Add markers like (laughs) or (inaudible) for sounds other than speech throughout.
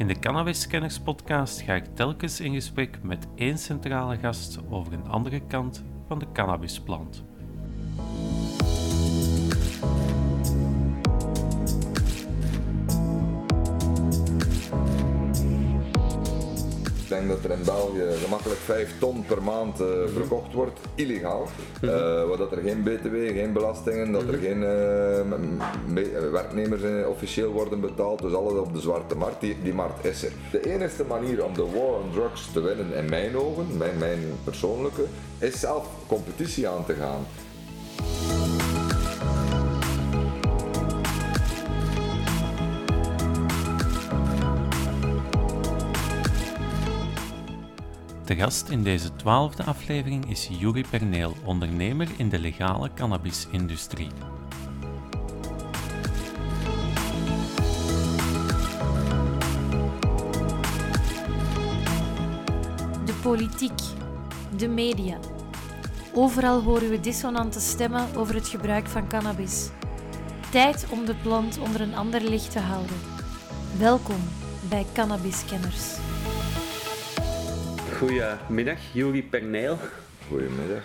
In de Cannabis Scanners podcast ga ik telkens in gesprek met één centrale gast over een andere kant van de cannabisplant. Dat er in België gemakkelijk 5 ton per maand uh, verkocht wordt, illegaal. Uh, waar dat er geen btw, geen belastingen, dat er geen uh, werknemers officieel worden betaald, dus alles op de zwarte markt, die, die markt is er. De enige manier om de war on drugs te winnen, in mijn ogen, mijn, mijn persoonlijke, is zelf competitie aan te gaan. De gast in deze twaalfde aflevering is Juri Perneel, ondernemer in de legale cannabisindustrie. De politiek, de media. Overal horen we dissonante stemmen over het gebruik van cannabis. Tijd om de plant onder een ander licht te houden. Welkom bij Cannabiskenners. Goedemiddag, Juri Perneel. Goedemiddag.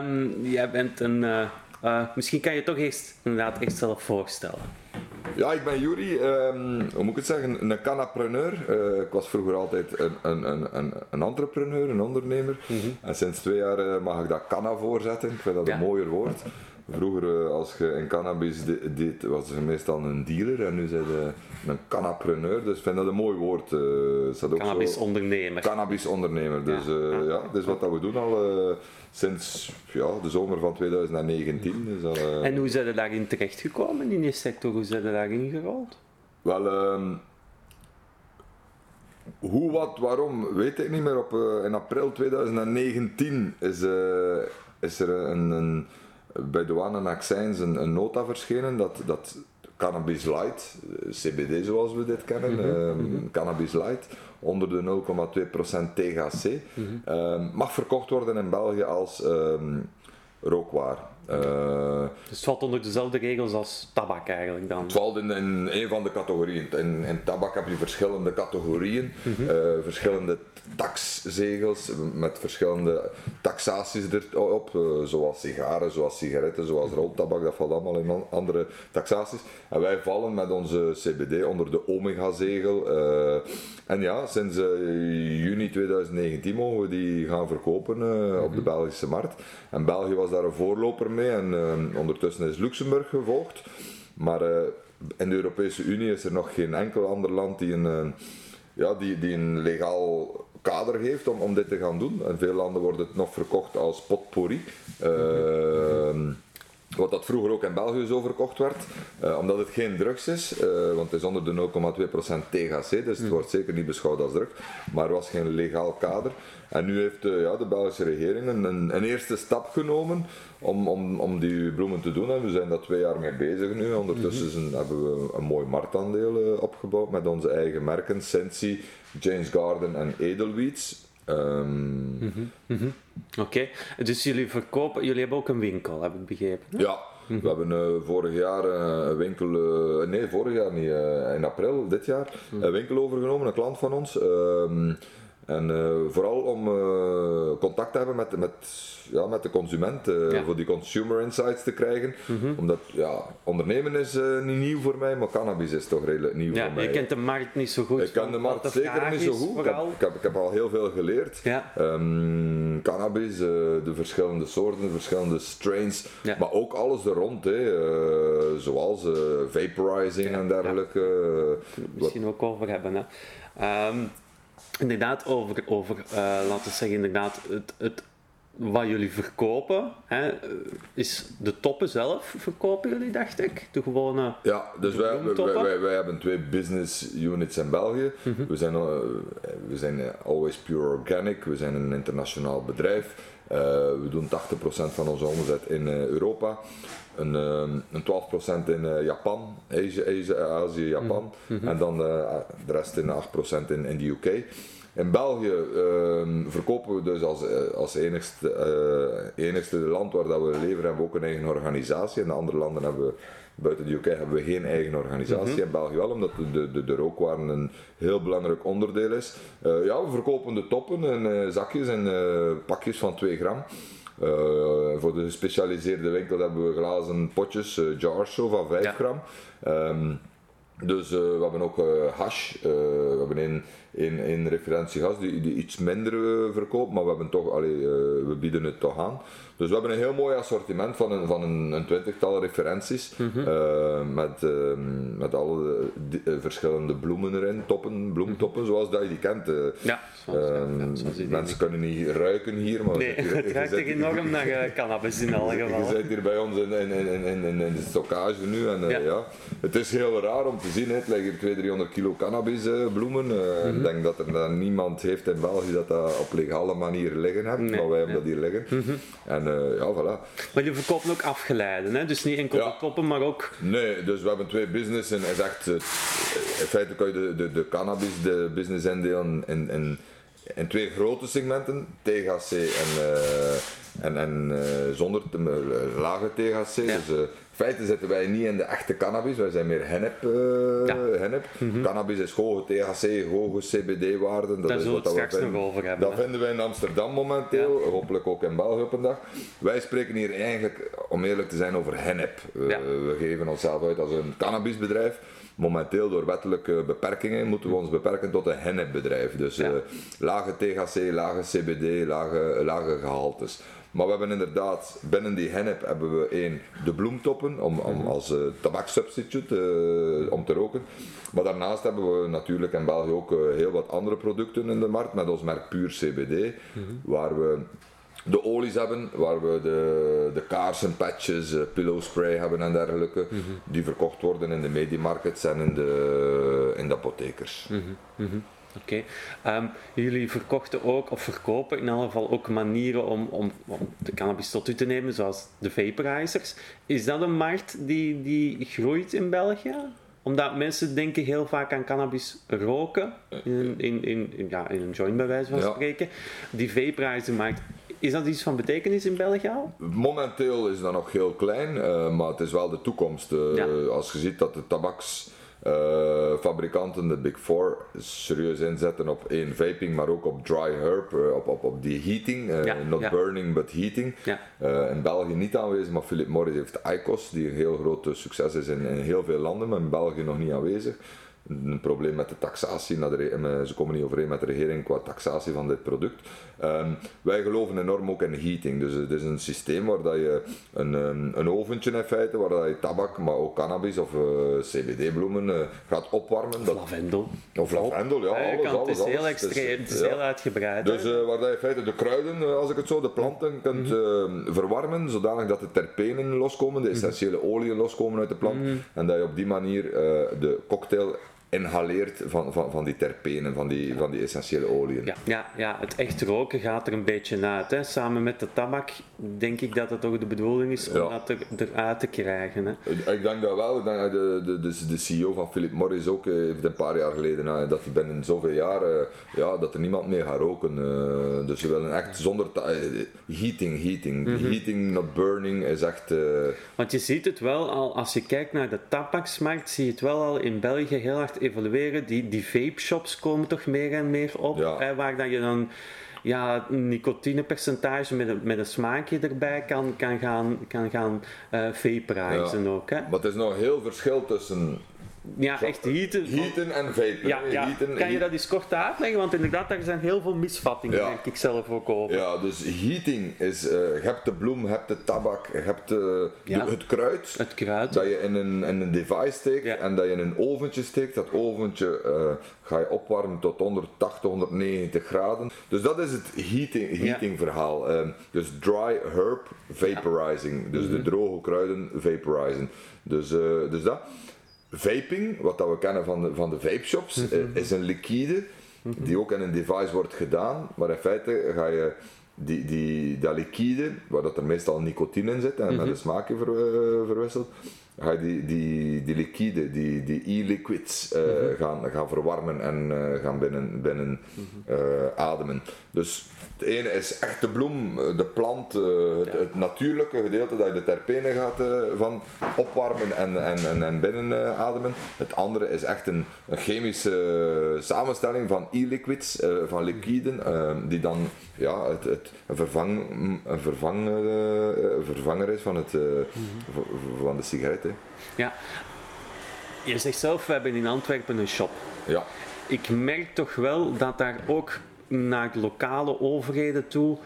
Um, jij bent een. Uh, uh, misschien kan je toch eerst inderdaad echt zelf voorstellen. Ja, ik ben Juri, um, hoe moet ik het zeggen, een cannapreneur. Uh, ik was vroeger altijd een, een, een, een entrepreneur, een ondernemer. Mm -hmm. En sinds twee jaar mag ik dat canna voorzetten. Ik vind dat ja. een mooier woord. Vroeger, als je in cannabis deed, was je meestal een dealer en nu zijn je een cannapreneur. Dus ik vind dat een mooi woord. Uh, Cannabisondernemer. Cannabisondernemer. Dus ja, uh, ja. ja, dat is wat dat we doen al uh, sinds ja, de zomer van 2019. Dus al, en hoe zijn je daarin terechtgekomen in die sector? Hoe zijn je daarin gerold? Wel, um, hoe, wat, waarom, weet ik niet meer. Op, in april 2019 is, is er een, een bij douane en accijns een, een nota verschenen dat, dat cannabis light, CBD zoals we dit kennen, mm -hmm. um, cannabis light, onder de 0,2% THC, mm -hmm. um, mag verkocht worden in België als um, rookwaar. Uh, dus het valt onder dezelfde regels als tabak eigenlijk dan? Het valt in, in een van de categorieën. In, in tabak heb je verschillende categorieën, mm -hmm. uh, verschillende taxzegels met verschillende taxaties erop, uh, zoals sigaren, zoals sigaretten, zoals roltabak, dat valt allemaal in andere taxaties. En wij vallen met onze CBD onder de Omega-zegel. en ja, sinds juni 2019 mogen we die gaan verkopen op de Belgische markt. En België was daar een voorloper en uh, ondertussen is Luxemburg gevolgd. Maar uh, in de Europese Unie is er nog geen enkel ander land die een, uh, ja, die, die een legaal kader heeft om, om dit te gaan doen. In veel landen wordt het nog verkocht als potpourri. Wat dat vroeger ook in België zo verkocht werd, uh, omdat het geen drugs is, uh, want het is onder de 0,2% THC, dus het wordt zeker niet beschouwd als drugs, maar er was geen legaal kader. En nu heeft uh, ja, de Belgische regering een, een, eerste stap genomen om, om, om die bloemen te doen en we zijn daar twee jaar mee bezig nu. Ondertussen mm -hmm. hebben we een, een mooi marktaandeel opgebouwd met onze eigen merken, Sensi, James Garden en Edelweeds. Um. Oké, okay. dus jullie verkopen, jullie hebben ook een winkel, heb ik begrepen? Hè? Ja, we hebben uh, vorig jaar uh, een winkel, uh, nee vorig jaar niet, in april dit jaar, een winkel overgenomen, een klant van ons. Um, en vooral om contact te hebben met, met ja, met de consument, uh, ja. voor die consumer insights te krijgen. Mm -hmm. Omdat ja, ondernemen is niet nieuw voor mij, maar cannabis is toch redelijk nieuw ja, voor mij. Je kent de markt niet zo goed. Ik ken de markt zeker niet zo goed. Ik heb, ik, heb, ik heb, al heel veel geleerd. Ja. Um, cannabis, de verschillende soorten, de verschillende strains, maar ook alles er rond, hè, zoals vaporizing en dergelijke. Misschien ook over hebben. Hè. Um, inderdaad, over, over laten we zeggen, inderdaad, het, het wat jullie verkopen, hè, is de toppen zelf verkopen jullie, dacht ik? De gewone. Ja, dus wij, wij, wij, wij, hebben twee business units in België. Mm -hmm. We zijn, uh, we zijn always pure organic, we zijn een internationaal bedrijf. Uh, we doen 80% van onze omzet in uh, Europa, een, een 12% in Japan, Azië, Azië Japan, mm -hmm. en dan de rest in 8% in, in de UK. In België uh, verkopen we dus als, als enigste, uh, enigste land waar dat we leveren, hebben we ook een eigen organisatie. In de andere landen hebben we Buiten de UK hebben we geen eigen organisatie. In België wel, omdat de, de, de rookwaren een heel belangrijk onderdeel is. Eh, ja, we verkopen de toppen en eh, zakjes en eh, pakjes van 2 gram. Eh, voor de gespecialiseerde winkel hebben we glazen potjes, eh, jars zo van 5 Ja. gram. Ehm, dus eh, we hebben ook eh, hash. We hebben een, een, een referentiegas die, die iets minder eh, verkoopt, maar we, hebben toch, allee, eh, we bieden het toch aan. Dus we hebben een heel mooi assortiment van een, van een, een twintigtal referenties. eh, met, ehm, met alle verschillende bloemen erin, toppen, bloemtoppen, zoals dat je die kent. eh. Ja, zoals, Ehm, die mensen kunnen niet ruiken hier, maar Nee, je zit hier- het je ruikt zit hier- enorm naar cannabis in alle (laughs) je gevallen. bent hier bij ons in, in, in, in, in, in de stockage nu en Ja. ja. het is heel raar om te zien. hè. Het liggen hier 200, 300 kilo cannabis bloemen. Eh, Mhm. Ik denk dat er dan niemand heeft in België dat dat op legale manier liggen Nee, Mhm. maar wij hebben dat hier liggen. En eh, ja, voilà. Maar je verkoopt ook afgeleiden, hè? dus niet enkel Ja. de toppen, maar ook... Nee, dus we hebben twee businessen. Is echt, eh, in feite kan je de, de, de cannabis, de business indelen in, in, in twee grote segmenten, THC en, eh, en, en eh, zonder te- eh, lage THC. Ja. Dus, eh, in feite zitten wij niet in de echte cannabis, wij zijn meer hennep. eh. Mhm. Cannabis is hoge THC, hoge CBD-waarden. Dat Daar is we wat dat straks vinden. nog over hebben, Dat hè. vinden wij in Amsterdam momenteel, hopelijk ook in België op een dag. Wij spreken hier eigenlijk, om eerlijk te zijn, over hennep. Eh. We geven onszelf uit als een cannabisbedrijf. Momenteel door wettelijke beperkingen moeten we ons beperken tot een hennepbedrijf. Dus Ja. eh, lage THC, lage CBD, lage, lage gehaltes. Maar we hebben inderdaad, binnen die hennep hebben we één, de bloemtoppen om, om als eh, tabakssubstituut eh, om te roken. Maar daarnaast hebben we natuurlijk in België ook eh, heel wat andere producten in de markt met ons merk Puur CBD, waar we de olies hebben, waar we de, de kaarsen, patches, pillow spray hebben en dergelijke, die verkocht worden in de mediamarkets en in de, in de apothekers. Oké. Ehm, jullie verkochten ook, of verkopen in elk geval ook manieren om, om, om de cannabis tot u te nemen, zoals de vaporizers. Is dat een markt die, die groeit in België? Omdat mensen denken heel vaak aan cannabis roken, in, in, in, in- ja, in een joint bij wijze van Ja. spreken. Die vaporizermarkt, is dat iets van betekenis in België al? Momenteel is dat nog heel klein, eh, maar het is wel de toekomst. Eh, Ja. Als je ziet dat de tabaksfabrikanten, de Big Four, serieus inzetten op één vaping, maar ook op dry herb, eh, op, op, op die heating, eh, Ja, not ja. burning but heating. Ja. Eh, in België niet aanwezig, maar Philip Morris heeft ICOS, die een heel groot eh, succes is in, in heel veel landen, maar in België nog niet aanwezig. Een probleem met de taxatie, ze komen niet overeen met de regering qua taxatie van dit product. Ehm, wij geloven enorm ook in heating, dus het is een systeem waar dat je een, een, een oventje in feite, waar dat je tabak, maar ook cannabis of eh, CBD-bloemen eh, gaat opwarmen. Dat, Lavendel. of lavendel, ja, alles, kan- alles, het is heel alles. extreem, het is ja. heel uitgebreid. Dus eh, waar dat je in feite de kruiden, als ik het zo, de planten kunt eh, verwarmen, zodanig dat de terpenen loskomen, de essentiële oliën loskomen uit de plant. En dat je op die manier de cocktail inhaleert van, van, van die terpenen, van die, van die essentiële oliën. Ja, ja, ja, het echt roken gaat er een beetje uit. Hè. Samen met de tabak denk ik dat het toch de bedoeling is om dat er, eruit te krijgen. Hè. Ik- denk dat wel. Denk dat de, de, de, de CEO van Philip Morris ook eh, heeft een paar jaar geleden eh, dat hij binnen zoveel jaar eh, ja, dat er niemand meer gaat roken. dus ze willen echt zonder heating, heating. Heating, not burning is echt. Want je ziet het wel al, als je kijkt naar de tabaksmarkt, zie je het wel al in België heel hard evolueren. Die, die vape shops komen toch meer en meer op, Ja. waar dat je dan ja, een nicotinepercentage met een, met een smaakje erbij kan, kan gaan, kan gaan eh vaporizen Ja. ook. Hè. maar het is nog heel verschil tussen Ja, echt heaten. heaten en vapen. Ja, hè. ja. Heaten- kan je dat eens kort uitleggen? Want inderdaad, daar zijn heel veel misvattingen, Ja. denk ik zelf ook over. Ja, dus heating is, eh, je hebt de bloem, je hebt de tabak, je hebt de, Ja. de- het kruid. Het kruid. Dat je in een, in een device steekt en dat je in een oventje steekt. Dat oventje eh, ga je opwarmen tot 180, 190 graden. Dus dat is het heating, heating verhaal. Ehm, dus dry herb vaporizing. Dus Mhm. de droge kruiden vaporizing. Dus, eh, dus dat. Vaping, wat dat we kennen van de, van de vape shops, Mhm. eh, is een liquide die ook in een device wordt gedaan. Maar in feite ga je die, die, dat liquide, waar dat er meestal nicotine in zit en met een smaakje ver, eh, verwisseld, ga je die, die, die liquide, die, die e-liquids uh, gaan, gaan verwarmen en uh, gaan binnen, binnen ademen. Dus het ene is echt de bloem, de plant, het, het, natuurlijke gedeelte dat je de terpenen gaat van opwarmen en, en, en, en binnen ademen. Het andere is echt een, een chemische samenstelling van e-liquids, van liquiden, die dan ja, het, het, een, vervang, een vervang, vervanger is van, het, van de sigaret. Ja. Je zegt zelf, we hebben in Antwerpen een shop. Ja. Ik merk toch wel dat daar ook naar lokale overheden toe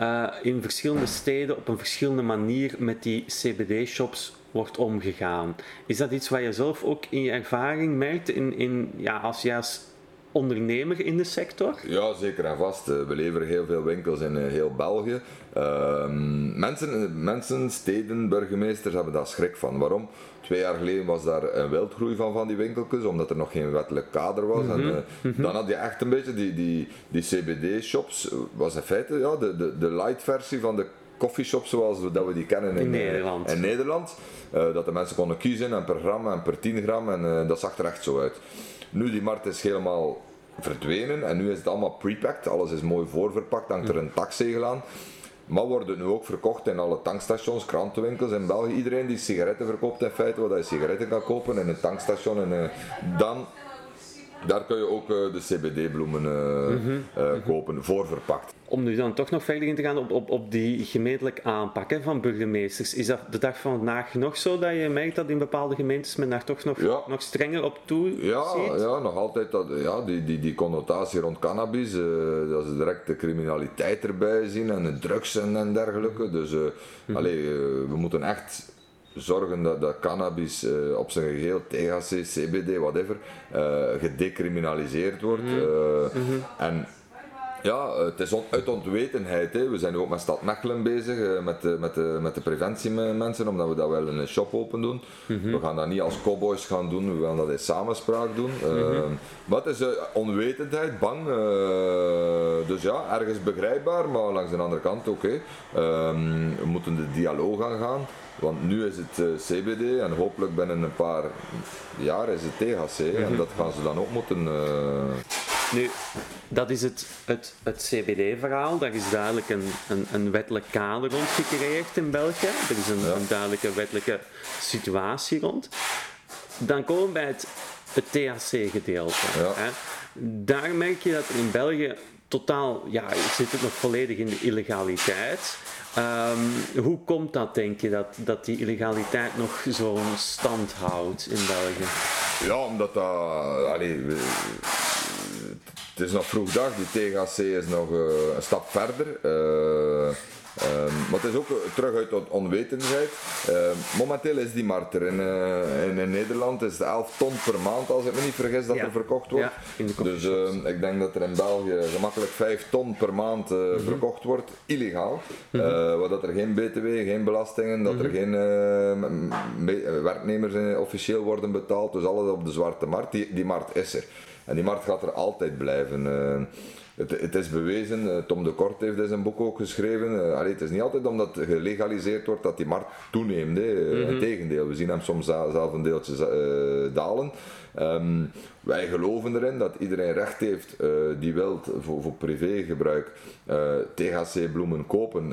uh, in verschillende steden op een verschillende manier met die CBD-shops wordt omgegaan. Is dat iets wat je zelf ook in je ervaring merkt in, in, ja, als juist ondernemer in de sector? Ja, zeker en vast. We leveren heel veel winkels in eh, heel België. Ehm, mensen, mensen, steden, burgemeesters hebben daar schrik van. Waarom? Twee jaar geleden was daar een wildgroei van, van die winkeltjes, omdat er nog geen wettelijk kader was. en, uh, Dan had je echt een beetje die, die, die CBD-shops, was in feite ja, de, de, de light versie van de coffeeshops zoals we, dat we die kennen in, in Nederland. In Nederland. Uh, dat de mensen konden kiezen en per gram en per 10 gram en uh, dat zag er echt zo uit. Nu die markt is helemaal verdwenen en nu is het allemaal prepacked, alles is mooi voorverpakt, hangt er een taxzegel aan. Maar worden nu ook verkocht in alle tankstations, krantenwinkels in België. Iedereen die sigaretten verkoopt in feite, waar je sigaretten kan kopen in een tankstation. En, uh, dan daar kun je ook uh, de CBD-bloemen uh, mm -hmm. kopen, voorverpakt. Om nu dan toch nog verder in te gaan op, op, op die gemeentelijk aanpak hè, van burgemeesters. Is dat de dag van vandaag nog zo dat je merkt dat in bepaalde gemeentes men daar toch nog, ja. nog strenger op toe ja, ziet? Ja, nog altijd dat, ja, die, die, die connotatie rond cannabis, uh, dat ze direct de criminaliteit erbij zien en de drugs en, en dergelijke. Dus mm -hmm. allee, we moeten echt zorgen dat, dat cannabis uh, op zijn geheel, THC, CBD, whatever, uh, gedecriminaliseerd wordt. Mm -hmm. En ja, het is on uit ontwetenheid. Hè. We zijn nu ook met Stad Mechelen bezig, uh, met, de, met, de, met de preventiemensen, omdat we dat wel in een shop open doen. Mm -hmm. We gaan dat niet als cowboys gaan doen, we gaan dat in samenspraak doen. Mm -hmm. Maar het is onwetendheid, bang. dus ja, ergens begrijpbaar, maar langs de andere kant oké. Okay. we moeten de dialoog aangaan. Want nu is het CBD en hopelijk binnen een paar jaar is het THC mm -hmm. en dat gaan ze dan ook moeten. Uh... Nu, dat is het, het, het CBD-verhaal. Daar is duidelijk een, een, een, wettelijk kader rond gecreëerd in België. Er is een, ja. een duidelijke wettelijke situatie rond. Dan komen we bij het, het THC-gedeelte. Ja. Daar merk je dat in België totaal, ja, zit het nog volledig in de illegaliteit. Um, hoe komt dat, denk je, dat, dat die illegaliteit nog zo'n stand houdt in België? Ja, omdat dat. Allee, het is nog vroeg dag, die THC is nog uh, een stap verder. Uh, Um, maar het is ook terug uit onwetendheid. Uh, momenteel is die markt er. In, in, in, Nederland is het 11 ton per maand, als ik me niet vergis, dat ja. er verkocht wordt. Ja, dus uh, ik denk dat er in België gemakkelijk 5 ton per maand mm -hmm. verkocht wordt, illegaal. Mm -hmm. waar dat er geen BTW, geen belastingen, dat mm -hmm. er geen werknemers officieel worden betaald. Dus alles op de zwarte markt. Die, die markt is er. En die markt gaat er altijd blijven. Het, het, is bewezen, Tom de Kort heeft in zijn boek ook geschreven. Allee, het is niet altijd omdat het gelegaliseerd wordt dat die markt toeneemt. Mm -hmm. Integendeel, we zien hem soms zelf een deeltje dalen. Um, wij geloven erin dat iedereen recht heeft uh, die wil voor, voor privégebruik uh, THC-bloemen kopen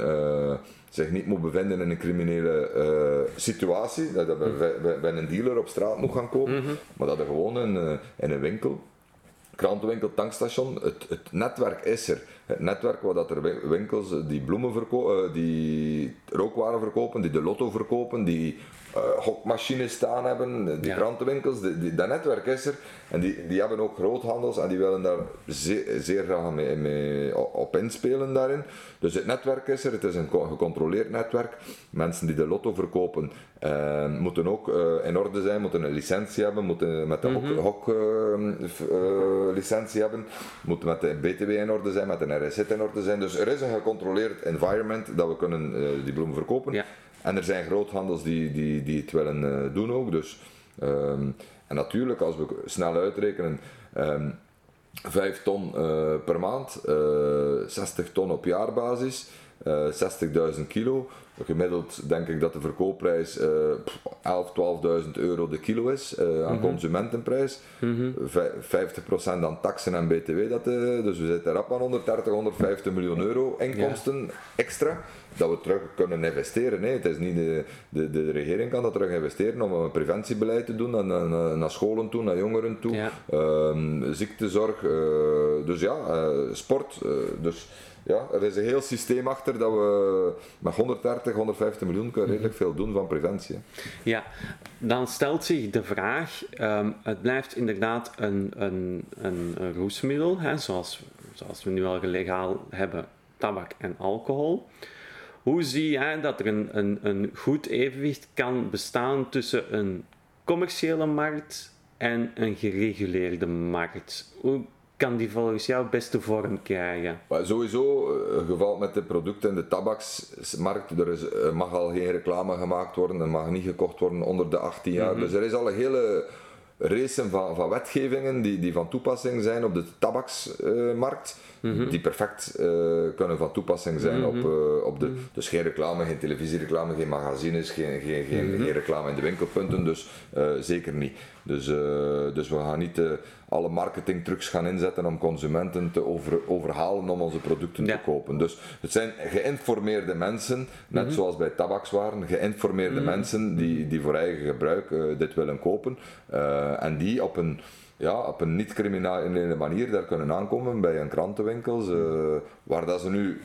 zich niet moet bevinden in een criminele situatie, dat hij bij, bij, een dealer op straat moet gaan kopen, mm -hmm. maar dat er gewoon in, in een winkel krantenwinkel, tankstation, het, het, netwerk is er. Het netwerk waar dat er winkels die bloemen verkopen, die rookwaren verkopen, die de lotto verkopen, die uh, hokmachines staan hebben, die ja. krantenwinkels, die, die, dat netwerk is er. En die, die hebben ook groothandels en die willen daar zeer, zeer graag mee, mee, op inspelen daarin. Dus het netwerk is er, het is een gecontroleerd netwerk. Mensen die de lotto verkopen uh, moeten ook uh, in orde zijn, moeten een licentie hebben, moeten met de mm -hmm. hok, hok licentie hebben, moeten met de BTW in orde zijn, met de RSZ in orde zijn. Dus er is een gecontroleerd environment dat we kunnen die bloemen verkopen. Ja. En er zijn groothandels die, die, die het willen uh, doen ook. Dus, um, en natuurlijk, als we snel uitrekenen, um, 5 ton uh, per maand, uh, 60 ton op jaarbasis, 60.000 kilo. Gemiddeld denk ik dat de verkoopprijs uh, 11, 12.000 euro de kilo is uh, aan mm consumentenprijs. Mm 50% aan taxen en btw. Dat, uh, dus we zitten rap aan 130, 150 miljoen euro inkomsten extra. Dat we terug kunnen investeren. Nee, het is niet de, de, de regering kan dat terug investeren om een preventiebeleid te doen, naar, naar, naar scholen toe, naar jongeren toe, ja. Ehm, ziektezorg. Eh, dus ja, sport. dus ja, er is een heel systeem achter dat we met 130, 150 miljoen kunnen redelijk veel doen van preventie. Ja, dan stelt zich de vraag, um, het blijft inderdaad een, een, een, roesmiddel, hè, zoals, zoals we nu al legaal hebben, tabak en alcohol. Hoe zie jij dat er een, een, een goed evenwicht kan bestaan tussen een commerciële markt en een gereguleerde markt? Hoe kan die volgens jou beste vorm krijgen? Maar sowieso, eh, geval met de producten in de tabaksmarkt, er is, mag al geen reclame gemaakt worden, er mag niet gekocht worden onder de 18 jaar. Mhm. Dus er is al een hele race van, van wetgevingen die, die van toepassing zijn op de tabaksmarkt. Mhm. die perfect uh, kunnen van toepassing zijn op, uh, op de. Mhm. Dus geen reclame, geen televisiereclame, geen magazines, geen, geen, geen, mhm. geen reclame in de winkelpunten, dus zeker niet. Dus, dus we gaan niet alle marketingtrucs gaan inzetten om consumenten te over, overhalen om onze producten te kopen. Dus het zijn geïnformeerde mensen, net zoals bij tabakswaren, geïnformeerde mensen die, die voor eigen gebruik dit willen kopen en die op een ja, op een niet-criminele manier daar kunnen aankomen bij een krantenwinkels, uh, waar dat ze nu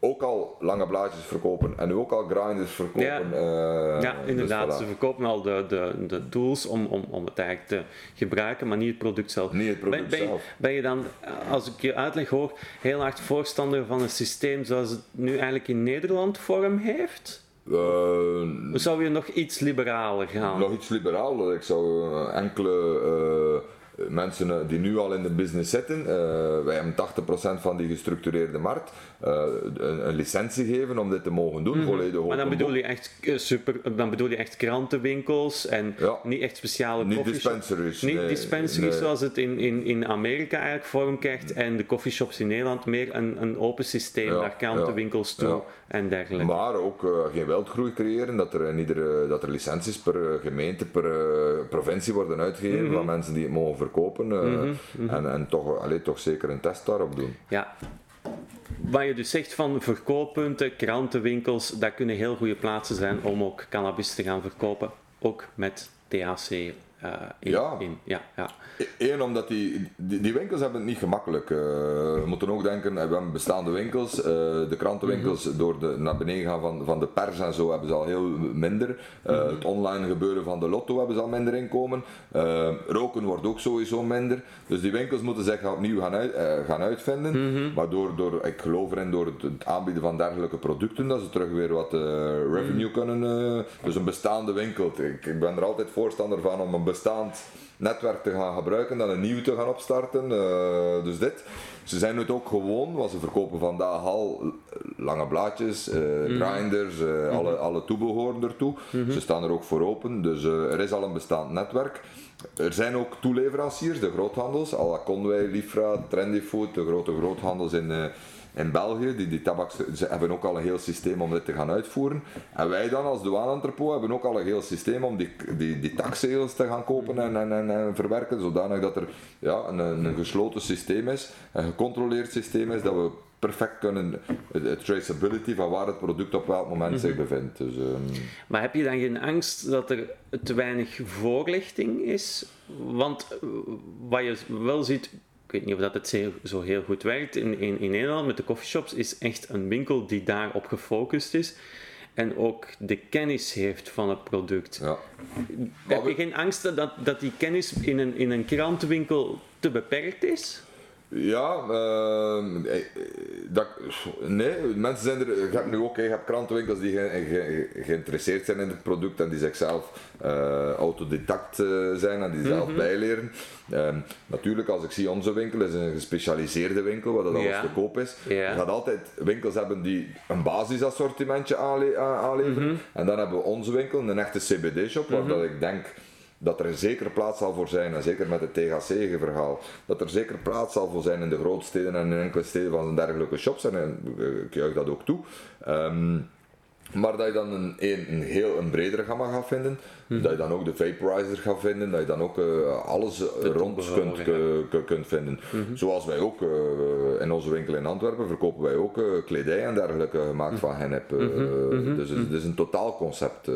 ook al lange blaadjes verkopen en nu ook al grinders verkopen. Ja, uh, ja dus inderdaad. ze verkopen al de, de, de tools om, om, om het eigenlijk te gebruiken, maar niet het product zelf. Niet het product ben, zelf. Ben je dan, als ik je uitleg hoor, heel hard voorstander van een systeem zoals het nu eigenlijk in Nederland vorm heeft? Uh, zou je nog iets liberaler gaan? Nog iets liberaler. Ik zou enkele mensen eh, die nu al in de business zitten, uh, wij hebben 80% van die gestructureerde markt, een, een, licentie geven om dit te mogen doen. Mm -hmm. maar dan bedoel, je echt, super, dan bedoel je echt krantenwinkels en niet echt speciale Niet dispensaries. Niet dispensaries zoals het in, in, in Amerika eigenlijk vorm krijgt en de coffeeshops in Nederland meer een, een open systeem naar krantenwinkels toe en dergelijke. Maar ook uh, geen wereldgroei creëren, dat er, in iedere, dat er licenties per gemeente, per provincie worden uitgegeven mm van mensen die het mogen verkopen mm En, en toch, allee, toch zeker een test daarop doen. Ja. Wat je dus zegt van verkooppunten, krantenwinkels, dat kunnen heel goede plaatsen zijn om ook cannabis te gaan verkopen, ook met THC uh, in, ja. In, ja, ja. Eén, omdat die, die, winkels hebben het niet gemakkelijk. Uh, we moeten ook denken, we hebben bestaande winkels. Uh, de krantenwinkels, mm -hmm. door de, naar beneden gaan van, van de pers en zo, hebben ze al heel minder. Mm -hmm. Het online gebeuren van de lotto hebben ze al minder inkomen. roken wordt ook sowieso minder. Dus die winkels moeten zich opnieuw gaan, uit, gaan uitvinden. Mm -hmm. Maar door, door, ik geloof erin, door het, aanbieden van dergelijke producten, dat ze terug weer wat revenue mhm. kunnen. dus een bestaande winkel. Ik, ik ben er altijd voorstander van om een bestaand netwerk te gaan gebruiken dan een nieuw te gaan opstarten. Uh, dus dit. Ze zijn het ook gewoon, want ze verkopen vandaag al lange blaadjes, uh, grinders, uh, alle, alle toebehoren ertoe. Mhm. Ze staan er ook voor open, dus er is al een bestaand netwerk. Er zijn ook toeleveranciers, de groothandels, à la Conway, Lifra, Trendyfood, de grote groothandels in in België, die, die tabak, ze hebben ook al een heel systeem om dit te gaan uitvoeren. En wij dan als douane-entrepot hebben ook al een heel systeem om die, die, die te gaan kopen en, en, en, verwerken, zodanig dat er ja, een, een gesloten systeem is, een gecontroleerd systeem is, dat we perfect kunnen de traceability van waar het product op welk moment zich mhm. bevindt. Dus, ehm, Maar heb je dan geen angst dat er te weinig voorlichting is? Want eh, wat je wel ziet, ik weet niet of dat het zo heel goed werkt in, in, in Nederland met de coffeeshops, is echt een winkel die daarop gefocust is en ook de kennis heeft van het product. Ja. Heb je geen angst dat, dat die kennis in een, in een krantenwinkel te beperkt is? Ja, uh, dat, nee, mensen zijn er. Je hebt nu ook je hebt krantenwinkels die ge, geïnteresseerd zijn in het product en die zichzelf uh, autodidact zijn en die zelf mm -hmm. bijleren. Uh, natuurlijk, als ik zie onze winkel, is een gespecialiseerde winkel waar dat alles te koop is. Je gaat altijd winkels hebben die een basisassortimentje aanle aanleveren. Mm -hmm. En dan hebben we onze winkel, een echte CBD-shop, waar mm -hmm. dat ik denk dat er een zekere plaats zal voor zijn, en zeker met het THC-verhaal, dat er zeker plaats zal voor zijn in de grootsteden en in enkele steden van dergelijke shops, en ik juich dat ook toe. Um, Maar dat je dan een, een, een heel een bredere gamma gaat vinden, dat je dan ook de vaporizer gaat vinden, dat je dan ook uh, alles rond kunt, ja. kunt vinden. Zoals wij ook uh, in onze winkel in Antwerpen verkopen wij ook uh, kledij en dergelijke gemaakt van hennep. Dus het is een totaal concept.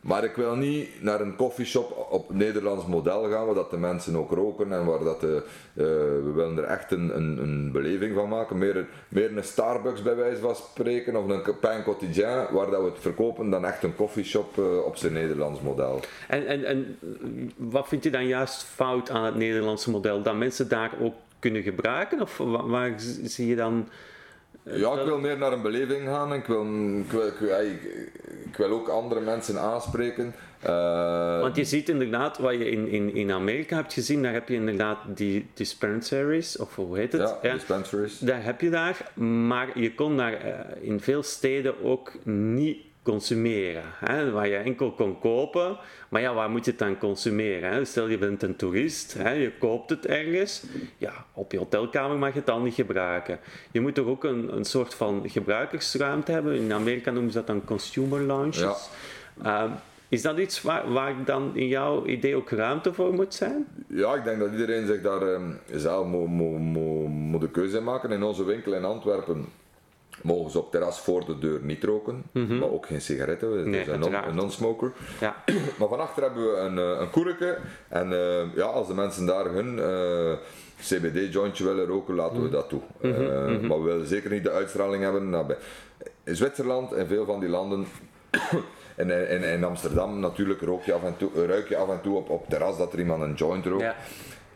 Maar ik wil niet naar een coffeeshop op Nederlands model gaan waar dat de mensen ook roken en waar dat de, we willen er echt een, een, een, beleving van maken. Meer, meer een Starbucks bij wijze van spreken of een pain quotidien waar dat we het verkopen dan echt een coffeeshop op zijn Nederlands model. En, en, en wat vind je dan juist fout aan het Nederlandse model? Dat mensen daar ook kunnen gebruiken? Of waar, zie je dan... Eh, ja, ik wil meer naar een beleving gaan. Ik wil, ik wil, ik, ik wil ook andere mensen aanspreken. Uh, Want je ziet inderdaad, wat je in, in, in Amerika hebt gezien, daar heb je inderdaad die dispensaries, of hoe heet het? Ja, ja. dispensaries. Daar heb je daar, maar je kon daar in veel steden ook niet consumeren. Hè, waar je enkel kon kopen, maar ja, waar moet je het dan consumeren? Hè? Stel je bent een toerist, hè, je koopt het ergens, ja, op je hotelkamer mag je het dan niet gebruiken. Je moet toch ook een, een soort van gebruikersruimte hebben. In Amerika noemen ze dat dan consumer lounges. Ja. Ehm, is dat iets waar, waar dan in jouw idee ook ruimte voor moet zijn? Ja, ik denk dat iedereen zich daar um, zelf moet, moet, moet, moet de keuze maken. In onze winkel in Antwerpen mogen ze op terras voor de deur niet roken, mhm. maar ook geen sigaretten. We nee, zijn een non-smoker. Ja. (clears throat) maar van achter hebben we een, eh, een koerke en uh, ja, als de mensen daar hun uh, CBD-jointje willen roken, laten we mhm. dat toe. Mhm, maar we willen zeker niet de uitstraling hebben naar. In Zwitserland en veel van die landen (coughs) en in, in, Amsterdam natuurlijk rook je af en toe, ruik je af en toe op, op terras dat er iemand een joint rookt. Ja.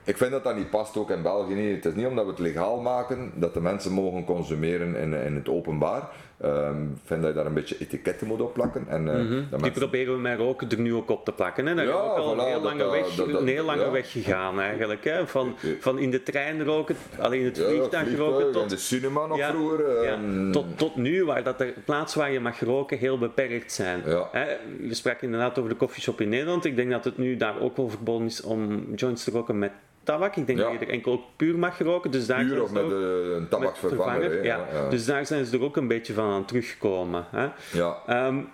Ik vind dat dat niet past, ook in België niet. Het is niet omdat we het legaal maken dat de mensen mogen consumeren in, in het openbaar. Um, ik vind dat je daar een beetje etiketten moet op plakken. En, uh, mm -hmm. Die proberen we met roken er nu ook op te plakken. Hè? Daar ja, is ook al voilà, een heel lange, dat, weg, dat, dat, een heel lange ja. weg gegaan eigenlijk. Hè? Van, van in de trein roken, alleen het vliegtuig roken. Tot in de cinema nog vroeger. Um, tot, tot nu, waar dat de plaatsen waar je mag roken heel beperkt zijn. Hè? Je sprak inderdaad over de koffieshop in Nederland. Ik denk dat het nu daar ook wel verboden is om joints te roken met tabak. Ik denk dat je er enkel puur mag roken. Dus daar puur of met een tabakvervanger. Ja. Ja. Dus daar zijn ze er ook een beetje van aan teruggekomen. Hè. Ja. Um,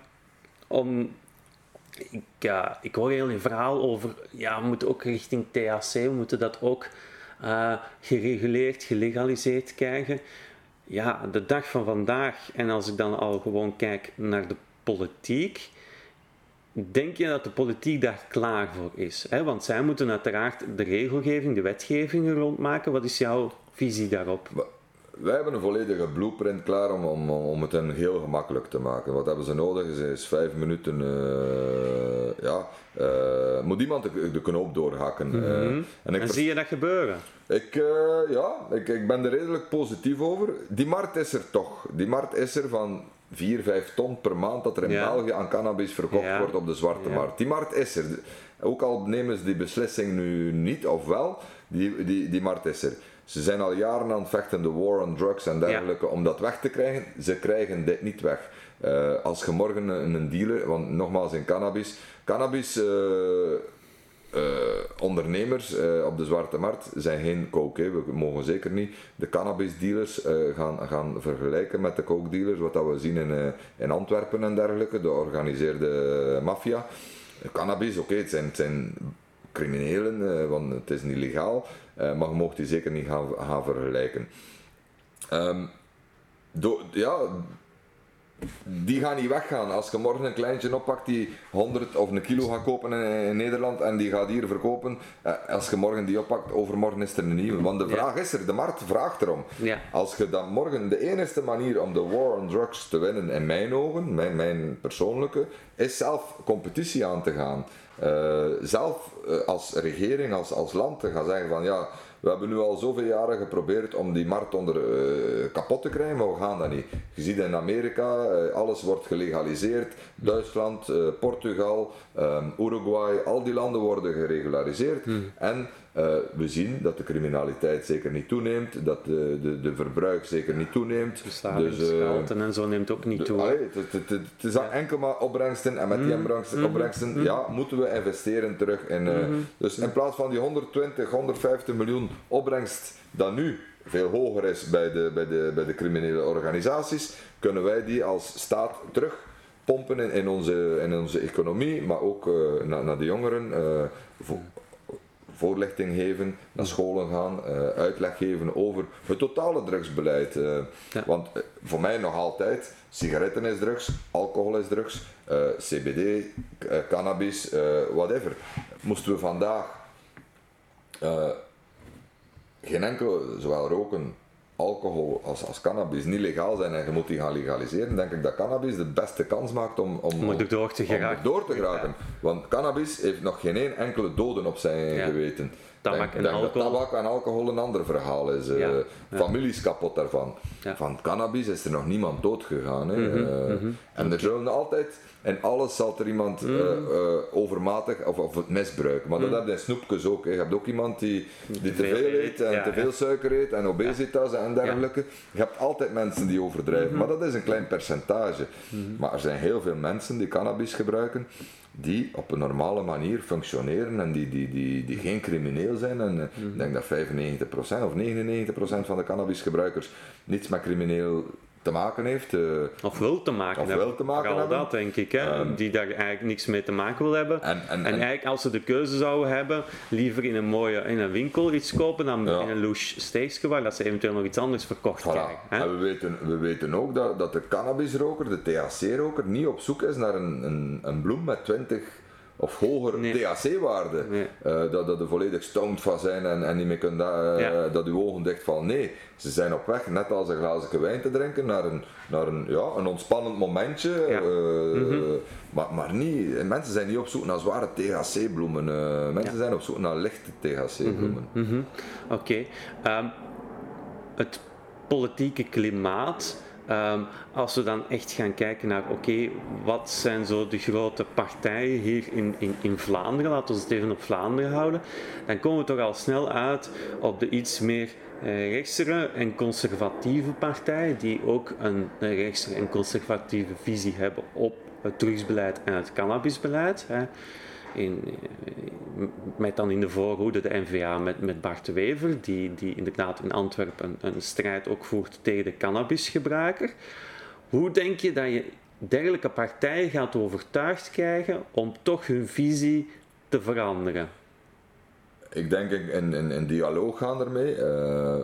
om, ik, ja, ik hoor heel een verhaal over, ja, we moeten ook richting THC, we moeten dat ook uh, gereguleerd, gelegaliseerd krijgen. Ja, de dag van vandaag, en als ik dan al gewoon kijk naar de politiek, Denk je dat de politiek daar klaar voor is? Want zij moeten uiteraard de regelgeving, de wetgeving rondmaken. Wat is jouw visie daarop? Wij hebben een volledige blueprint klaar om, om, om het hen heel gemakkelijk te maken. Wat hebben ze nodig is, is vijf minuten. Uh, ja, uh, moet iemand de, de knoop doorhakken. Mm -hmm. uh, en, zie je dat gebeuren? Ik, ja, ik, ik ben er redelijk positief over. Die markt is er toch. Die markt is er van 4, 5 ton per maand dat er in België aan cannabis verkocht wordt op de zwarte markt. Die markt is er. Ook al nemen ze die beslissing nu niet of wel, die, die, die markt is er. Ze zijn al jaren aan het vechten, de war on drugs en dergelijke, om dat weg te krijgen. Ze krijgen dit niet weg. Uh, als je morgen een, een, dealer, want nogmaals in cannabis, cannabis uh, uh, ondernemers uh, op de zwarte markt zijn geen coke. We mogen zeker niet de cannabis dealers uh, gaan, gaan vergelijken met de coke dealers, wat dat we zien in, in Antwerpen en dergelijke, de georganiseerde maffia. Cannabis, oké, het, zijn criminelen, want het is niet legaal, maar je mocht die zeker niet gaan, gaan vergelijken. Um, ja, die gaan niet weggaan. Als je morgen een kleintje oppakt die 100 of een kilo gaat kopen in, Nederland en die gaat hier verkopen, eh, als je morgen die oppakt, overmorgen is er een nieuwe. Want de vraag is er, de markt vraagt erom. Ja. Als je dan morgen, de enige manier om de war on drugs te winnen, in mijn ogen, mijn, mijn persoonlijke, is zelf competitie aan te gaan. Uh, zelf uh, als regering, als, als land te gaan zeggen van ja, we hebben nu al zoveel jaren geprobeerd om die markt onder uh, kapot te krijgen, maar we gaan dat niet. Je ziet in Amerika, alles wordt gelegaliseerd. Duitsland, Portugal, um, Uruguay, al die landen worden geregulariseerd. Hmm. En we zien dat de criminaliteit zeker niet toeneemt, dat de, de, de verbruik zeker niet toeneemt. Dus, uh, en zo neemt ook niet toe. Allee, het, het, het, het, is enkel maar opbrengsten en met die mm. opbrengsten, mm. ja, moeten we investeren terug in. Mm-hmm. Dus in plaats van die 120, 150 miljoen opbrengst dat nu veel hoger is bij de, bij de, bij de criminele organisaties, kunnen wij die als staat terug pompen in, in, onze, in onze economie, maar ook uh, naar, naar de jongeren. Uh, voorlichting geven, naar scholen gaan, uh, uitleg geven over het totale drugsbeleid. Ja. Want voor mij nog altijd, sigaretten is drugs, alcohol is drugs, CBD, cannabis, whatever. Moesten we vandaag geen enkel, zowel roken, alcohol als, als cannabis niet legaal zijn en je moet die gaan legaliseren, denk ik dat cannabis de beste kans maakt om, om, om er door te geraken. door te geraken. Want cannabis heeft nog geen enkele doden op zijn geweten. Tabak en alcohol. Dat tabak en alcohol een ander verhaal is. Uh, families kapot daarvan. Van cannabis is er nog niemand dood gegaan. Hè. Mhm, uh, mm -hmm. En er zullen altijd en alles zal er iemand mm. uh, overmatig of, of het misbruiken. Maar dat heb je in snoepjes ook. Hè. Je hebt ook iemand die, die te veel eet en te veel suiker eet en obesitas en dergelijke. Je hebt altijd mensen die overdrijven, maar dat is een klein percentage. Maar er zijn heel veel mensen die cannabis gebruiken die op een normale manier functioneren en die, die, die, die geen crimineel zijn. En mm ik denk dat 95% of 99% van de cannabisgebruikers niets met crimineel te maken heeft. Uh, of wil te maken of hebben. Wil te maken hebben. dat denk ik, hè, um, die daar eigenlijk niks mee te maken wil hebben. En, en, en, en, eigenlijk als ze de keuze zouden hebben, liever in een mooie in een winkel iets kopen dan ja. in een louche steekje waar dat ze eventueel nog iets anders verkocht voilà. krijgen. Hè? En we weten, we weten ook dat, dat de cannabisroker, de THC-roker, niet op zoek is naar een, een, een bloem met 20 of hoger nee. THC-waarde, nee. uh, dat, dat er volledig stoned van zijn en, en niet meer kunt uh, ja. dat uw ogen dicht vallen. Nee, ze zijn op weg, net als een glazen wijn te drinken, naar een, naar een, ja, een ontspannend momentje. Ja. Uh, mm -hmm. maar, maar niet, mensen zijn niet op zoek naar zware THC-bloemen. mensen ja. zijn op zoek naar lichte THC-bloemen. Mm -hmm. mm -hmm. Oké. Okay. Um, het politieke klimaat Um, als we dan echt gaan kijken naar, oké, wat zijn zo de grote partijen hier in, in, in Vlaanderen, laten we het even op Vlaanderen houden, dan komen we toch al snel uit op de iets meer uh, rechtsere en conservatieve partijen, die ook een, een rechtsere en conservatieve visie hebben op het drugsbeleid en het cannabisbeleid. Hè. In, met dan in de voorhoede de NVA met, met Bart Wever, die, die inderdaad in Antwerpen een, een strijd ook voert tegen de cannabisgebruiker. Hoe denk je dat je dergelijke partijen gaat overtuigd krijgen om toch hun visie te veranderen? Ik denk in, in, in dialoog gaan ermee. Uh,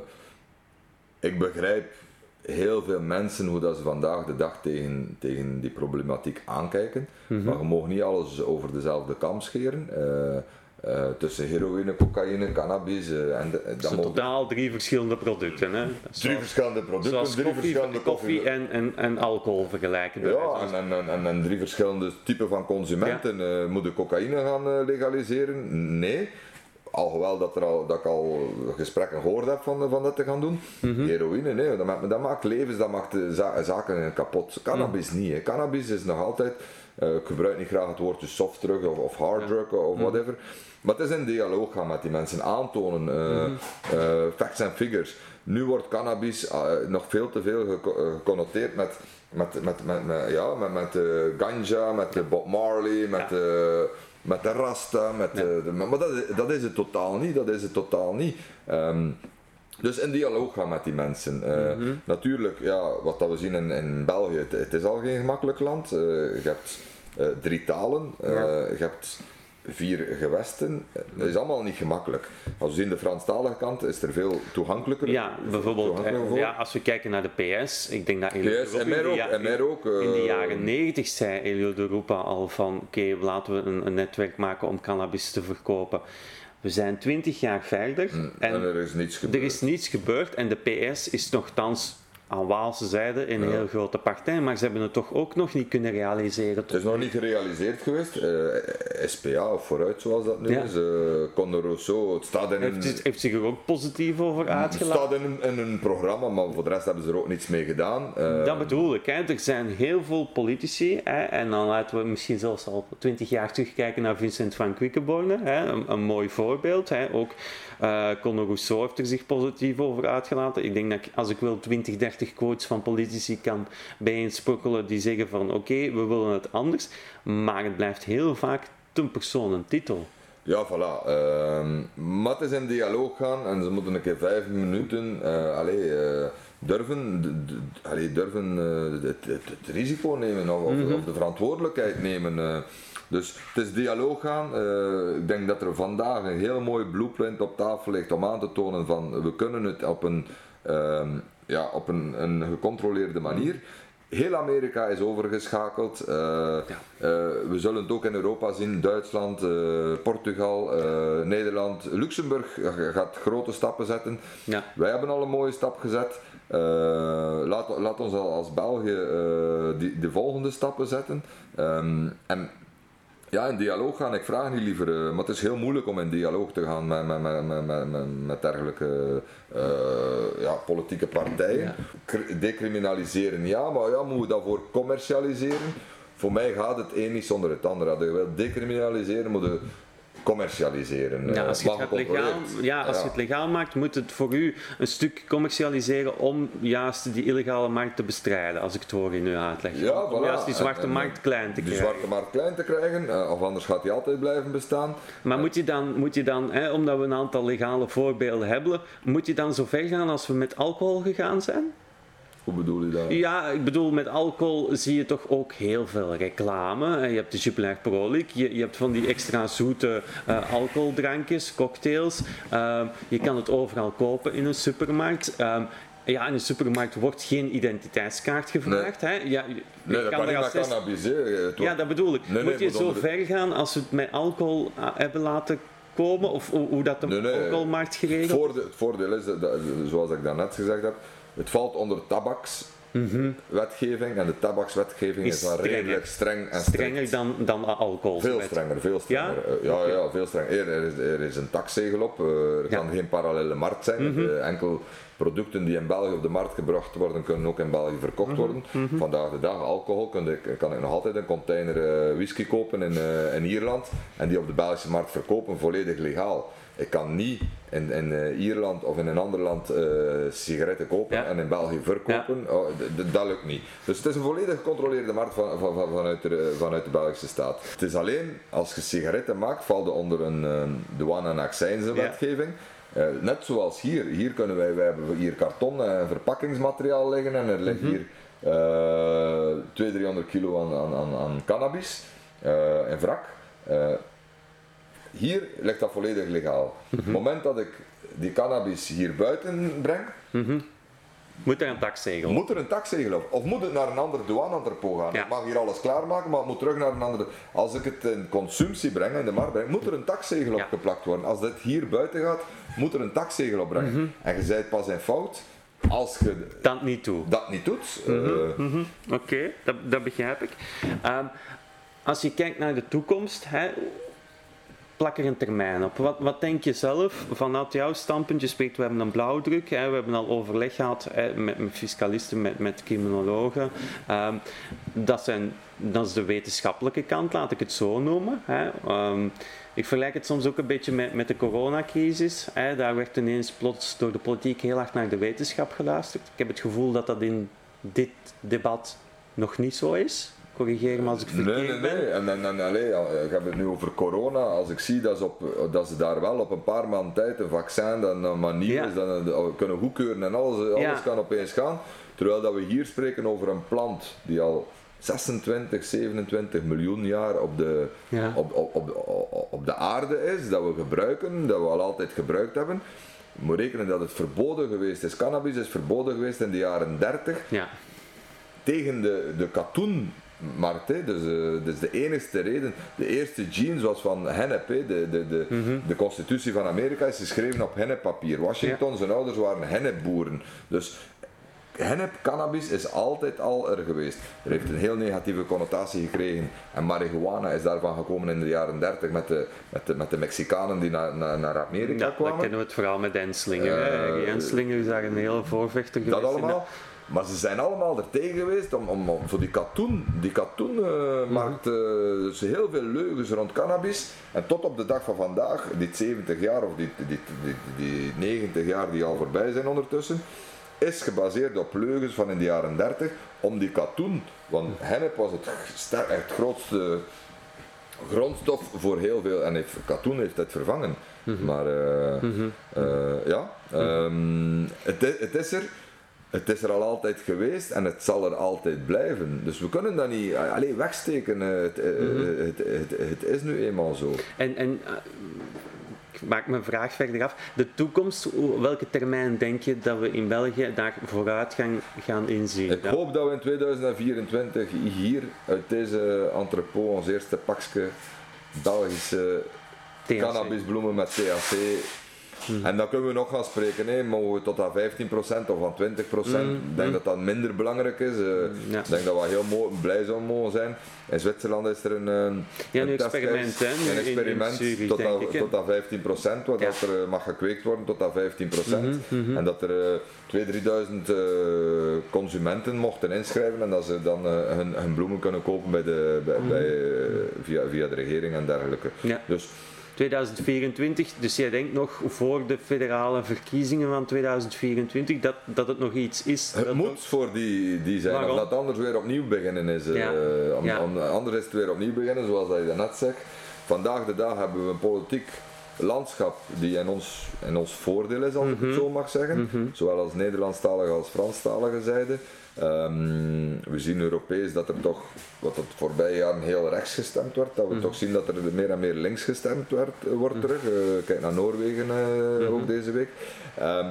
ik begrijp heel veel mensen hoe dat ze vandaag de dag tegen, tegen die problematiek aankijken. Mm -hmm. Maar je mag niet alles over dezelfde kam scheren. Uh, uh, tussen heroïne, cocaïne, cannabis. Uh, en de, zijn totaal drie verschillende producten. Hè? Drie verschillende producten, zoals drie koffie, verschillende koffie en, en, en alcohol vergelijken. Ja, en, en, en, en, drie verschillende typen van consumenten. Ja. moeten cocaïne gaan legaliseren? Nee. Alhoewel dat, er al, dat ik al gesprekken gehoord heb van, van dat te gaan doen. Mm -hmm. Heroïne, nee, dat maakt, dat maakt levens, dat maakt za zaken kapot. Cannabis mm. niet. Hè. Cannabis is nog altijd, ik gebruik niet graag het woordje soft drug of, of hard drug ja. of whatever. Maar het is in dialoog gaan met die mensen, aantonen, uh, mm -hmm. uh, facts and figures. Nu wordt cannabis nog veel te veel geconnoteerd met, met, met, met, met, ja, met, met ganja, met de Bob Marley, met ja met de rasta, met ja. de, maar dat, dat is het totaal niet, dat is het totaal niet. Um, dus in dialoog gaan met die mensen. Mm -hmm. Natuurlijk, ja, wat dat we zien in, in België, het, het, is al geen gemakkelijk land. Uh, je hebt uh, drie talen, ja. je hebt vier gewesten. Dat is allemaal niet gemakkelijk. Als we zien de Franstalige kant is er veel toegankelijker. Ja, bijvoorbeeld toegankelijker ja, als we kijken naar de PS, ik denk dat Elio PS, en mij ook, en mij ook uh, in de jaren 90 zei Elio de Rupa al van oké, okay, laten we een, een, netwerk maken om cannabis te verkopen. We zijn 20 jaar verder en, en, er is niets gebeurd. Er is niets gebeurd en de PS is nogthans aan Waalse zijde een heel grote partij, maar ze hebben het toch ook nog niet kunnen realiseren. Het is nog niet gerealiseerd geweest. Uh, SPA of vooruit, zoals dat nu is. Uh, Conor Rousseau, het staat in heeft, een... Heeft zich er ook positief over uitgelaten? Het staat in, in, een programma, maar voor de rest hebben ze er ook niets mee gedaan. Uh, dat bedoel ik. Hè. Er zijn heel veel politici, hè, en dan laten we misschien zelfs al twintig jaar terugkijken naar Vincent van Quickenborne, hè, een, een mooi voorbeeld. Hè. Ook uh, Conor Rousseau heeft er zich positief over uitgelaten. Ik denk dat als ik wil 20, 30 quotes van politici kan bijeensprokkelen die zeggen van oké, we willen het anders. Maar het blijft heel vaak ten persoon een titel. Ja, voilà. Uh, is in dialoog gaan en ze moeten een keer vijf minuten uh, allee, uh, durven, allee, durven uh, het, het, het, risico nemen of, mm -hmm. of, de verantwoordelijkheid nemen. Dus het is dialoog gaan. Uh, ik denk dat er vandaag een heel mooi blueprint op tafel ligt om aan te tonen van we kunnen het op een, uh, ja, op een, een gecontroleerde manier. Heel Amerika is overgeschakeld. Uh, ja. we zullen het ook in Europa zien. Duitsland, Portugal, Nederland, Luxemburg gaat grote stappen zetten. Ja. Wij hebben al een mooie stap gezet. laat, laat ons als België die, de volgende stappen zetten. Um, en ja, in dialoog gaan. Ik vraag niet liever, uh, maar het is heel moeilijk om in dialoog te gaan met, met, met, met, met, met dergelijke uh, ja, politieke partijen. Ja. Decriminaliseren, ja, maar ja, moeten we dat voor commercialiseren? Voor mij gaat het een niet zonder het ander. Als je wilt decriminaliseren, moet je commercialiseren. Ja, als je, het, legaal, ja, als je het legaal maakt, moet het voor u een stuk commercialiseren om juist die illegale markt te bestrijden, als ik het hoor in uw uitleg. Ja, voilà. Juist die zwarte markt klein te krijgen. Die zwarte markt klein te krijgen, eh, of anders gaat die altijd blijven bestaan. Maar moet je dan, moet je dan hè, omdat we een aantal legale voorbeelden hebben, moet je dan zo ver gaan als we met alcohol gegaan zijn? Hoe bedoel je dat? Ja, ik bedoel, met alcohol zie je toch ook heel veel reclame. Je hebt de Jupiler Prolik, je, je hebt van die extra zoete uh, alcoholdrankjes, cocktails. Uh, je kan het overal kopen in een supermarkt. Uh, ja, in een supermarkt wordt geen identiteitskaart gevraagd. Nee, hè? Ja, je nee dat kan niet naar cannabis. Ja, dat bedoel ik. Nee, Moet je zo ver gaan als we het met alcohol hebben laten komen? Of hoe, hoe dat de alcoholmarkt geregeld het voordeel, het voordeel is, dat, zoals ik daarnet gezegd heb, het valt onder tabakswetgeving en de tabakswetgeving is, is wel redelijk streng en strenger dan, dan alcohol. Veel strenger, veel strenger. Ja, ja, ja veel strenger. Er is, er is een taxzegel op, er kan geen parallele markt zijn. Mm -hmm. Enkel producten die in België op de markt gebracht worden, kunnen ook in België verkocht mhm, worden. Mm -hmm. Vandaag de dag, alcohol, kan ik, kan ik nog altijd een container uh, whisky kopen in, uh, in Ierland en die op de Belgische markt verkopen, volledig legaal. Ik kan niet in, in uh, Ierland of in een ander land uh, sigaretten kopen ja. en in België verkopen. Ja. Oh, dat lukt niet. Dus het is een volledig gecontroleerde markt van, van, van, vanuit, de, vanuit de Belgische staat. Het is alleen als je sigaretten maakt, valt er onder een uh, douane- en accijnswetgeving. Ja. net zoals hier. Hier kunnen wij, wij hebben hier karton en verpakkingsmateriaal liggen en er ligt mm -hmm. hier 200, 300 kilo aan, aan, aan cannabis in wrak. Hier ligt dat volledig legaal. Op het moment dat ik die cannabis hier buiten breng, Moet er een taxzegel Moet er een taxzegel op? Of moet het naar een ander douane-entrepot gaan? Ja. Ik mag hier alles klaarmaken, maar het moet terug naar een andere... Als ik het in consumptie breng, in de markt breng, moet er een taxzegel ja. op geplakt worden. Als dit hier buiten gaat, moet er een taxzegel op brengen. Mm -hmm. En je zei pas in fout als je dat niet doet. Dat niet doet. Mm -hmm. uh, mm -hmm. Oké, okay, dat, dat, begrijp ik. Um, als je kijkt naar de toekomst, hè, plak er een termijn op. Wat, wat denk je zelf vanuit jouw standpunt? Je spreekt, we hebben een blauwdruk, hè, we hebben al overleg gehad hè, met, fiscalisten, met, met criminologen. Um, dat, zijn, dat is de wetenschappelijke kant, laat ik het zo noemen. Hè. Um, ik vergelijk het soms ook een beetje met, met de coronacrisis. Hè. Daar werd ineens plots door de politiek heel hard naar de wetenschap geluisterd. Ik heb het gevoel dat dat in dit debat nog niet zo is corrigeer me als ik verkeerd nee, nee, nee. ben. En, en, en allee, ik heb het nu over corona. Als ik zie dat ze, op, dat ze daar wel op een paar maanden tijd een vaccin dat een manier ja. is, we kunnen goedkeuren en alles, alles ja. kan opeens gaan. Terwijl dat we hier spreken over een plant die al 26, 27 miljoen jaar op de, ja. op, op, op, op, de aarde is, dat we gebruiken, dat we al altijd gebruikt hebben. Je moet rekenen dat het verboden geweest is. Cannabis is verboden geweest in de jaren 30. Ja. Tegen de, de katoen markt. Hè. Dus, uh, dus de enigste reden, de eerste jeans was van hennep. Hè. De, de, de, mm -hmm. de constitutie van Amerika is geschreven op henneppapier. Washington, ja. zijn ouders waren hennepboeren. Dus hennep, cannabis is altijd al er geweest. Er heeft een heel negatieve connotatie gekregen. En marihuana is daarvan gekomen in de jaren 30 met de, met de, met de Mexicanen die naar, naar, naar Amerika Ja, kwamen. dat kennen we het verhaal met Enslinger. Eh, Uh, Enslinger is daar een hele voorvechter geweest. Dat allemaal. Maar ze zijn allemaal er tegen geweest om, om, om voor die katoen, die katoenmarkt, eh, dus heel veel leugens rond cannabis. En tot op de dag van vandaag, die 70 jaar of die, die, die, die 90 jaar die al voorbij zijn ondertussen, is gebaseerd op leugens van in de jaren 30 om die katoen, want hennep was het, het grootste grondstof voor heel veel, en heeft, katoen heeft het vervangen. Maar eh, eh, ja, ehm, het, het is er. Het is er al altijd geweest en het zal er altijd blijven. Dus we kunnen dat niet eh, alleen wegsteken. eh, Het, eh, het, het, het, is nu eenmaal zo. En, en eh, ik maak mijn vraag verder af. De toekomst, welke termijn denk je dat we in België daar vooruitgang gaan inzien? Ik hoop dat we in 2024 hier uit deze entrepot ons eerste pakje Belgische THC. cannabisbloemen met THC. En dan kunnen we nog gaan spreken, hè. mogen we tot aan 15% of aan 20%. Ik denk dat dat minder belangrijk is. eh, Ja. Ik denk dat we heel mo- blij zouden mogen zijn. In Zwitserland is er een, Ja, een experiment, hè, een in- in experiment Zurich, tot, aan, aan 15%, waar Ja. dat er eh, mag gekweekt worden tot aan 15%. Mhm, En dat er eh 2.000, 3.000 eh, consumenten mochten inschrijven en dat ze dan hun, hun bloemen kunnen kopen bij de, bij, bij, eh, via, via de regering en dergelijke. Mhm. Dus 2024, dus jij denkt nog voor de federale verkiezingen van 2024 dat, dat het nog iets is? Het moet voor die, die zijn, Waarom? dat anders weer opnieuw beginnen is. eh, Ja. om, Ja. om- anders is het weer opnieuw beginnen, zoals dat je daarnet zegt. Vandaag de dag hebben we een politiek landschap die in ons, in ons voordeel is, als ik Mhm. het zo mag zeggen. Zowel als Nederlandstalige als Franstalige zijde. Ehm, we zien Europees dat er toch, wat het voorbije jaren heel rechts gestemd werd, dat we Mhm. toch zien dat er meer en meer links gestemd werd, eh, wordt terug. Eh, kijk naar Noorwegen eh, Mhm. ook deze week. Ehm,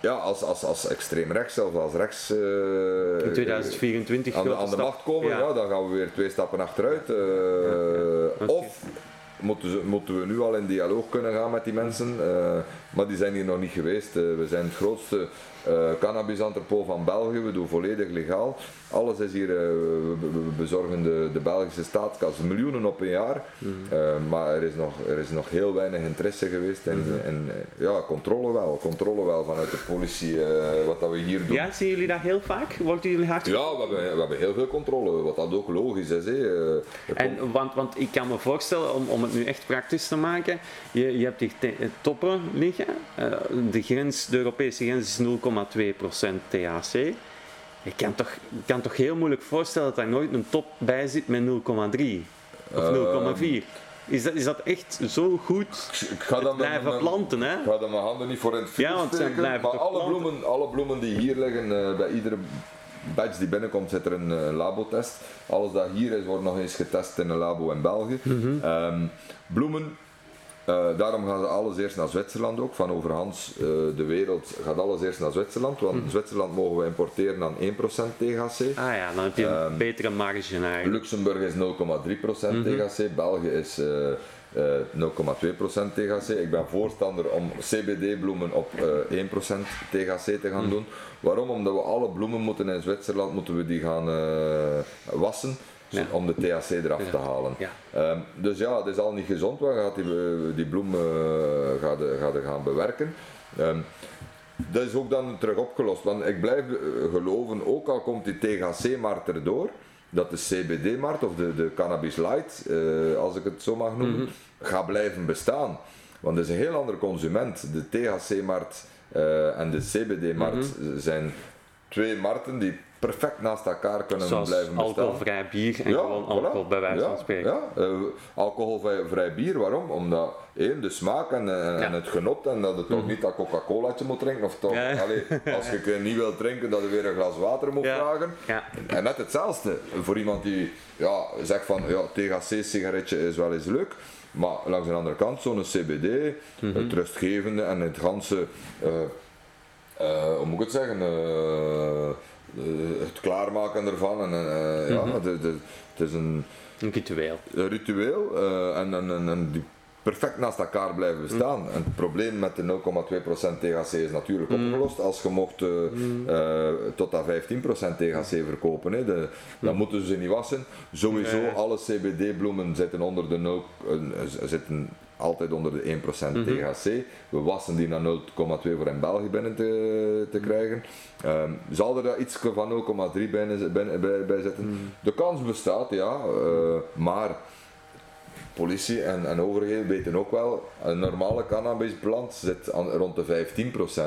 ja, als, als, als extreem rechts, zelfs als rechts. in 2024 aan aan de macht komen, ja. dan gaan we weer twee stappen achteruit. Of moeten, ze, moeten we nu al in dialoog kunnen gaan met die mensen, maar die zijn hier nog niet geweest. We zijn het grootste eh cannabis-entrepot van België, we doen volledig legaal. Alles is hier, eh, we, bezorgen de, de Belgische staatskas miljoenen op een jaar, Mhm. Eh, maar er is, nog, er is nog heel weinig interesse geweest en, Mhm. en ja, controle wel, controle wel vanuit de politie, wat dat we hier doen. Ja, zien jullie dat heel vaak? Worden jullie hard Ja, we hebben, we hebben heel veel controle, wat dat ook logisch is. Hè. Komt- En, want, want ik kan me voorstellen, om, om het nu echt praktisch te maken, je, je hebt hier toppen liggen. De, grens, de Europese grens is 0,2% THC. Je kan toch, kan toch heel moeilijk voorstellen dat daar nooit een top bij zit met 0,3 of Ehm, 0,4. Is dat, is dat echt zo goed? ik ga dan Blijven mijn- planten, hè? Ik ga er mijn handen niet voor in het vuur Ja, want steken, maar alle planten. bloemen, alle bloemen die hier liggen, eh, bij iedere badge die binnenkomt zit er een eh, labotest. Alles dat hier is, wordt nog eens getest in een labo in België. Mhm. Ehm, bloemen, eh, daarom gaan ze alles eerst naar Zwitserland ook. Van overhands eh, de wereld gaat alles eerst naar Zwitserland. Want Mhm. Zwitserland mogen we importeren aan 1% THC. Ah ja, dan heb je een Ehm, betere marge eigenlijk. Luxemburg is 0,3% Mhm. THC, België is eh, eh, 0,2% THC. Ik ben voorstander om CBD-bloemen op eh 1% THC te Mhm. gaan doen. Waarom? Omdat we alle bloemen moeten in Zwitserland moeten we die gaan wassen. Ja. Om de THC eraf Ja. te halen. Ehm, dus ja, het is al niet gezond. We gaan die, eh, die bloem eh, gaan, de- gaan, de gaan bewerken. Ehm, dat is ook dan terug opgelost. Want ik blijf eh, geloven, ook al komt die THC-markt erdoor, dat de CBD-markt of de, de cannabis light, eh, als ik het zo mag noemen, gaat blijven bestaan. Want het is een heel ander consument. De THC-markt eh, en de CBD-markt zijn twee markten die perfect naast elkaar kunnen Zoals blijven bestaan. alcoholvrij bier en gewoon voilà. alcohol, bij wijze van spreken. Ja, eh, alcoholvrij vrij bier, waarom? Omdat één, de smaak en, eh, en het genot en dat je toch niet dat Coca-Colaatje moet drinken of toch, Mhm. Allee, als je (laughs) niet wilt drinken, dat je weer een glas water moet vragen. Ja. En net hetzelfde, voor iemand die ja, zegt van ja, THC-sigaretje is wel eens leuk, maar langs de andere kant, zo'n CBD, Mhm. het rustgevende en het ganse, eh, hoe moet ik het zeggen, het klaarmaken ervan. En, eh, ja, Mhm. de, de, het is een, Een ritueel. een ritueel eh, en, en, en, en die perfect naast elkaar blijven bestaan. En het probleem met de 0,2% THC is natuurlijk opgelost. Als je mocht uh, tot dat 15% THC verkopen, hè, de, dan moeten ze ze niet wassen. Sowieso, alle CBD-bloemen zitten onder de 0, zitten altijd onder de 1% mm THC. We wassen die naar 0,2 voor in België binnen te, te krijgen. Um, zal er daar iets van 0,3 bij, bij, bij, bij zitten? De kans bestaat, ja, uh, maar politie en, en overheden weten ook wel, een normale cannabisplant zit aan, rond de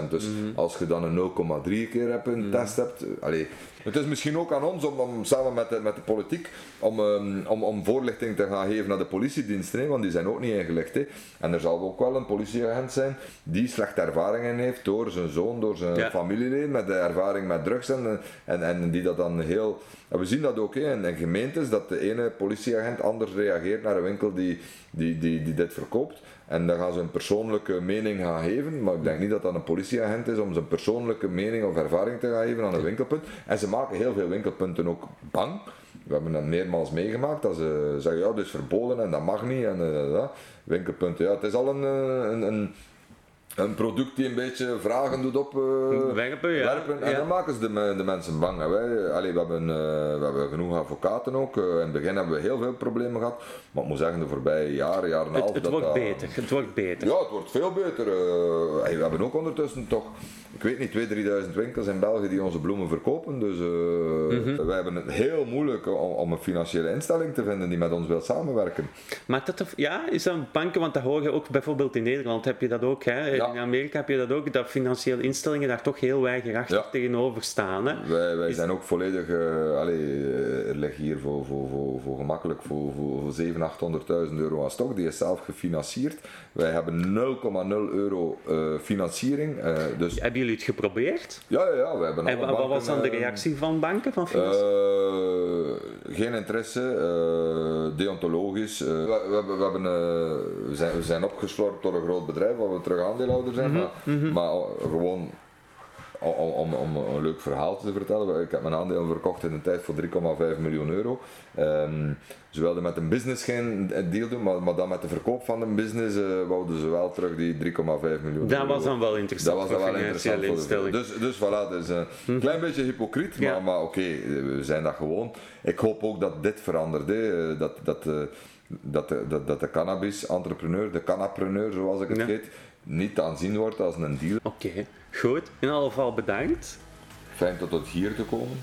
15%. Dus als je dan een 0,3 keer hebt, een test hebt, allee, het is misschien ook aan ons om, om samen met de, met de politiek om, um, om, om voorlichting te gaan geven naar de politiediensten, hè, want die zijn ook niet ingelicht. Hè. En er zal ook wel een politieagent zijn die slechte ervaringen heeft door zijn zoon, door zijn ja. familieleden, met de ervaring met drugs en, en, en die dat dan heel... En we zien dat ook hè, in, in gemeentes, dat de ene politieagent anders reageert naar een winkel die, die, die, die dit verkoopt. En dan gaan ze een persoonlijke mening gaan geven, maar ik denk niet dat dat een politieagent is om zijn persoonlijke mening of ervaring te gaan geven aan een winkelpunt. En ze maken heel veel winkelpunten ook bang. We hebben dat meermaals meegemaakt, dat ze zeggen, ja, dit is verboden en dat mag niet. En, uh, winkelpunten, ja, het is al een, een, een een product die een beetje vragen doet op uh, werpen, ja. werpen. En ja. dan maken ze de, de mensen bang. Hè. Wij, allee, we, hebben, uh, we hebben genoeg advocaten ook. Uh, in het begin hebben we heel veel problemen gehad. Maar ik moet zeggen, de voorbije jaren, jaar en een half... Het, wordt dat, beter, het wordt beter. Ja, het wordt veel beter. we hebben ook ondertussen toch, ik weet niet, 2.000, 3.000 winkels in België die onze bloemen verkopen. Dus mm -hmm. wij hebben het heel moeilijk om, om, een financiële instelling te vinden die met ons wil samenwerken. Maar dat, ja, is dat banken, want dat hoor je ook bijvoorbeeld in Nederland, heb je dat ook. Hè? Ja. In Amerika heb je dat ook, dat financiële instellingen daar toch heel weigerachtig ja. tegenover staan. Hè? Wij, wij zijn ook volledig, uh, allee, er ligt hier voor, voor, voor, voor gemakkelijk voor, voor, voor 700.000, 800.000 euro aan stok, die is zelf gefinancierd. Wij hebben 0,0 euro uh, financiering. Uh, dus... Hebben jullie het geprobeerd? Ja, ja, ja we hebben En wat was dan de reactie van banken? Van geen interesse, deontologisch. we, we, we, hebben, we, zijn, we zijn opgeslorpt door een groot bedrijf waar we terug zijn. Mm -hmm. Maar, mm -hmm. maar gewoon om, om, om, een leuk verhaal te vertellen. Ik heb mijn aandeel verkocht in een tijd voor 3,5 miljoen euro. Um, ze wilden met een business geen deal doen, maar, maar dan met de verkoop van een business uh, wouden ze wel terug die 3,5 miljoen dat euro. was dan wel interessant. Dat was dan wel interessant voor de, dus, dus voilà, dus een hm. klein beetje hypocriet, ja. maar, maar oké, okay, we zijn dat gewoon. Ik hoop ook dat dit verandert, hè. dat, dat, dat, de, dat, dat de cannabis-entrepreneur, de cannapreneur zoals ik het ja. heet, niet aanzien wordt als een deal. Oké, okay. goed. In alle geval bedankt. Fijn tot het hier te komen.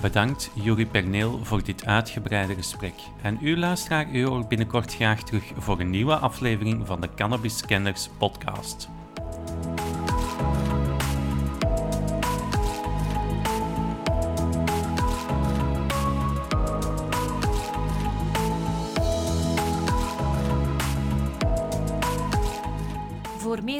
Bedankt Juri Perneel voor dit uitgebreide gesprek. En u luisteraar, u hoort binnenkort graag terug voor een nieuwe aflevering van de Cannabis Scanners podcast.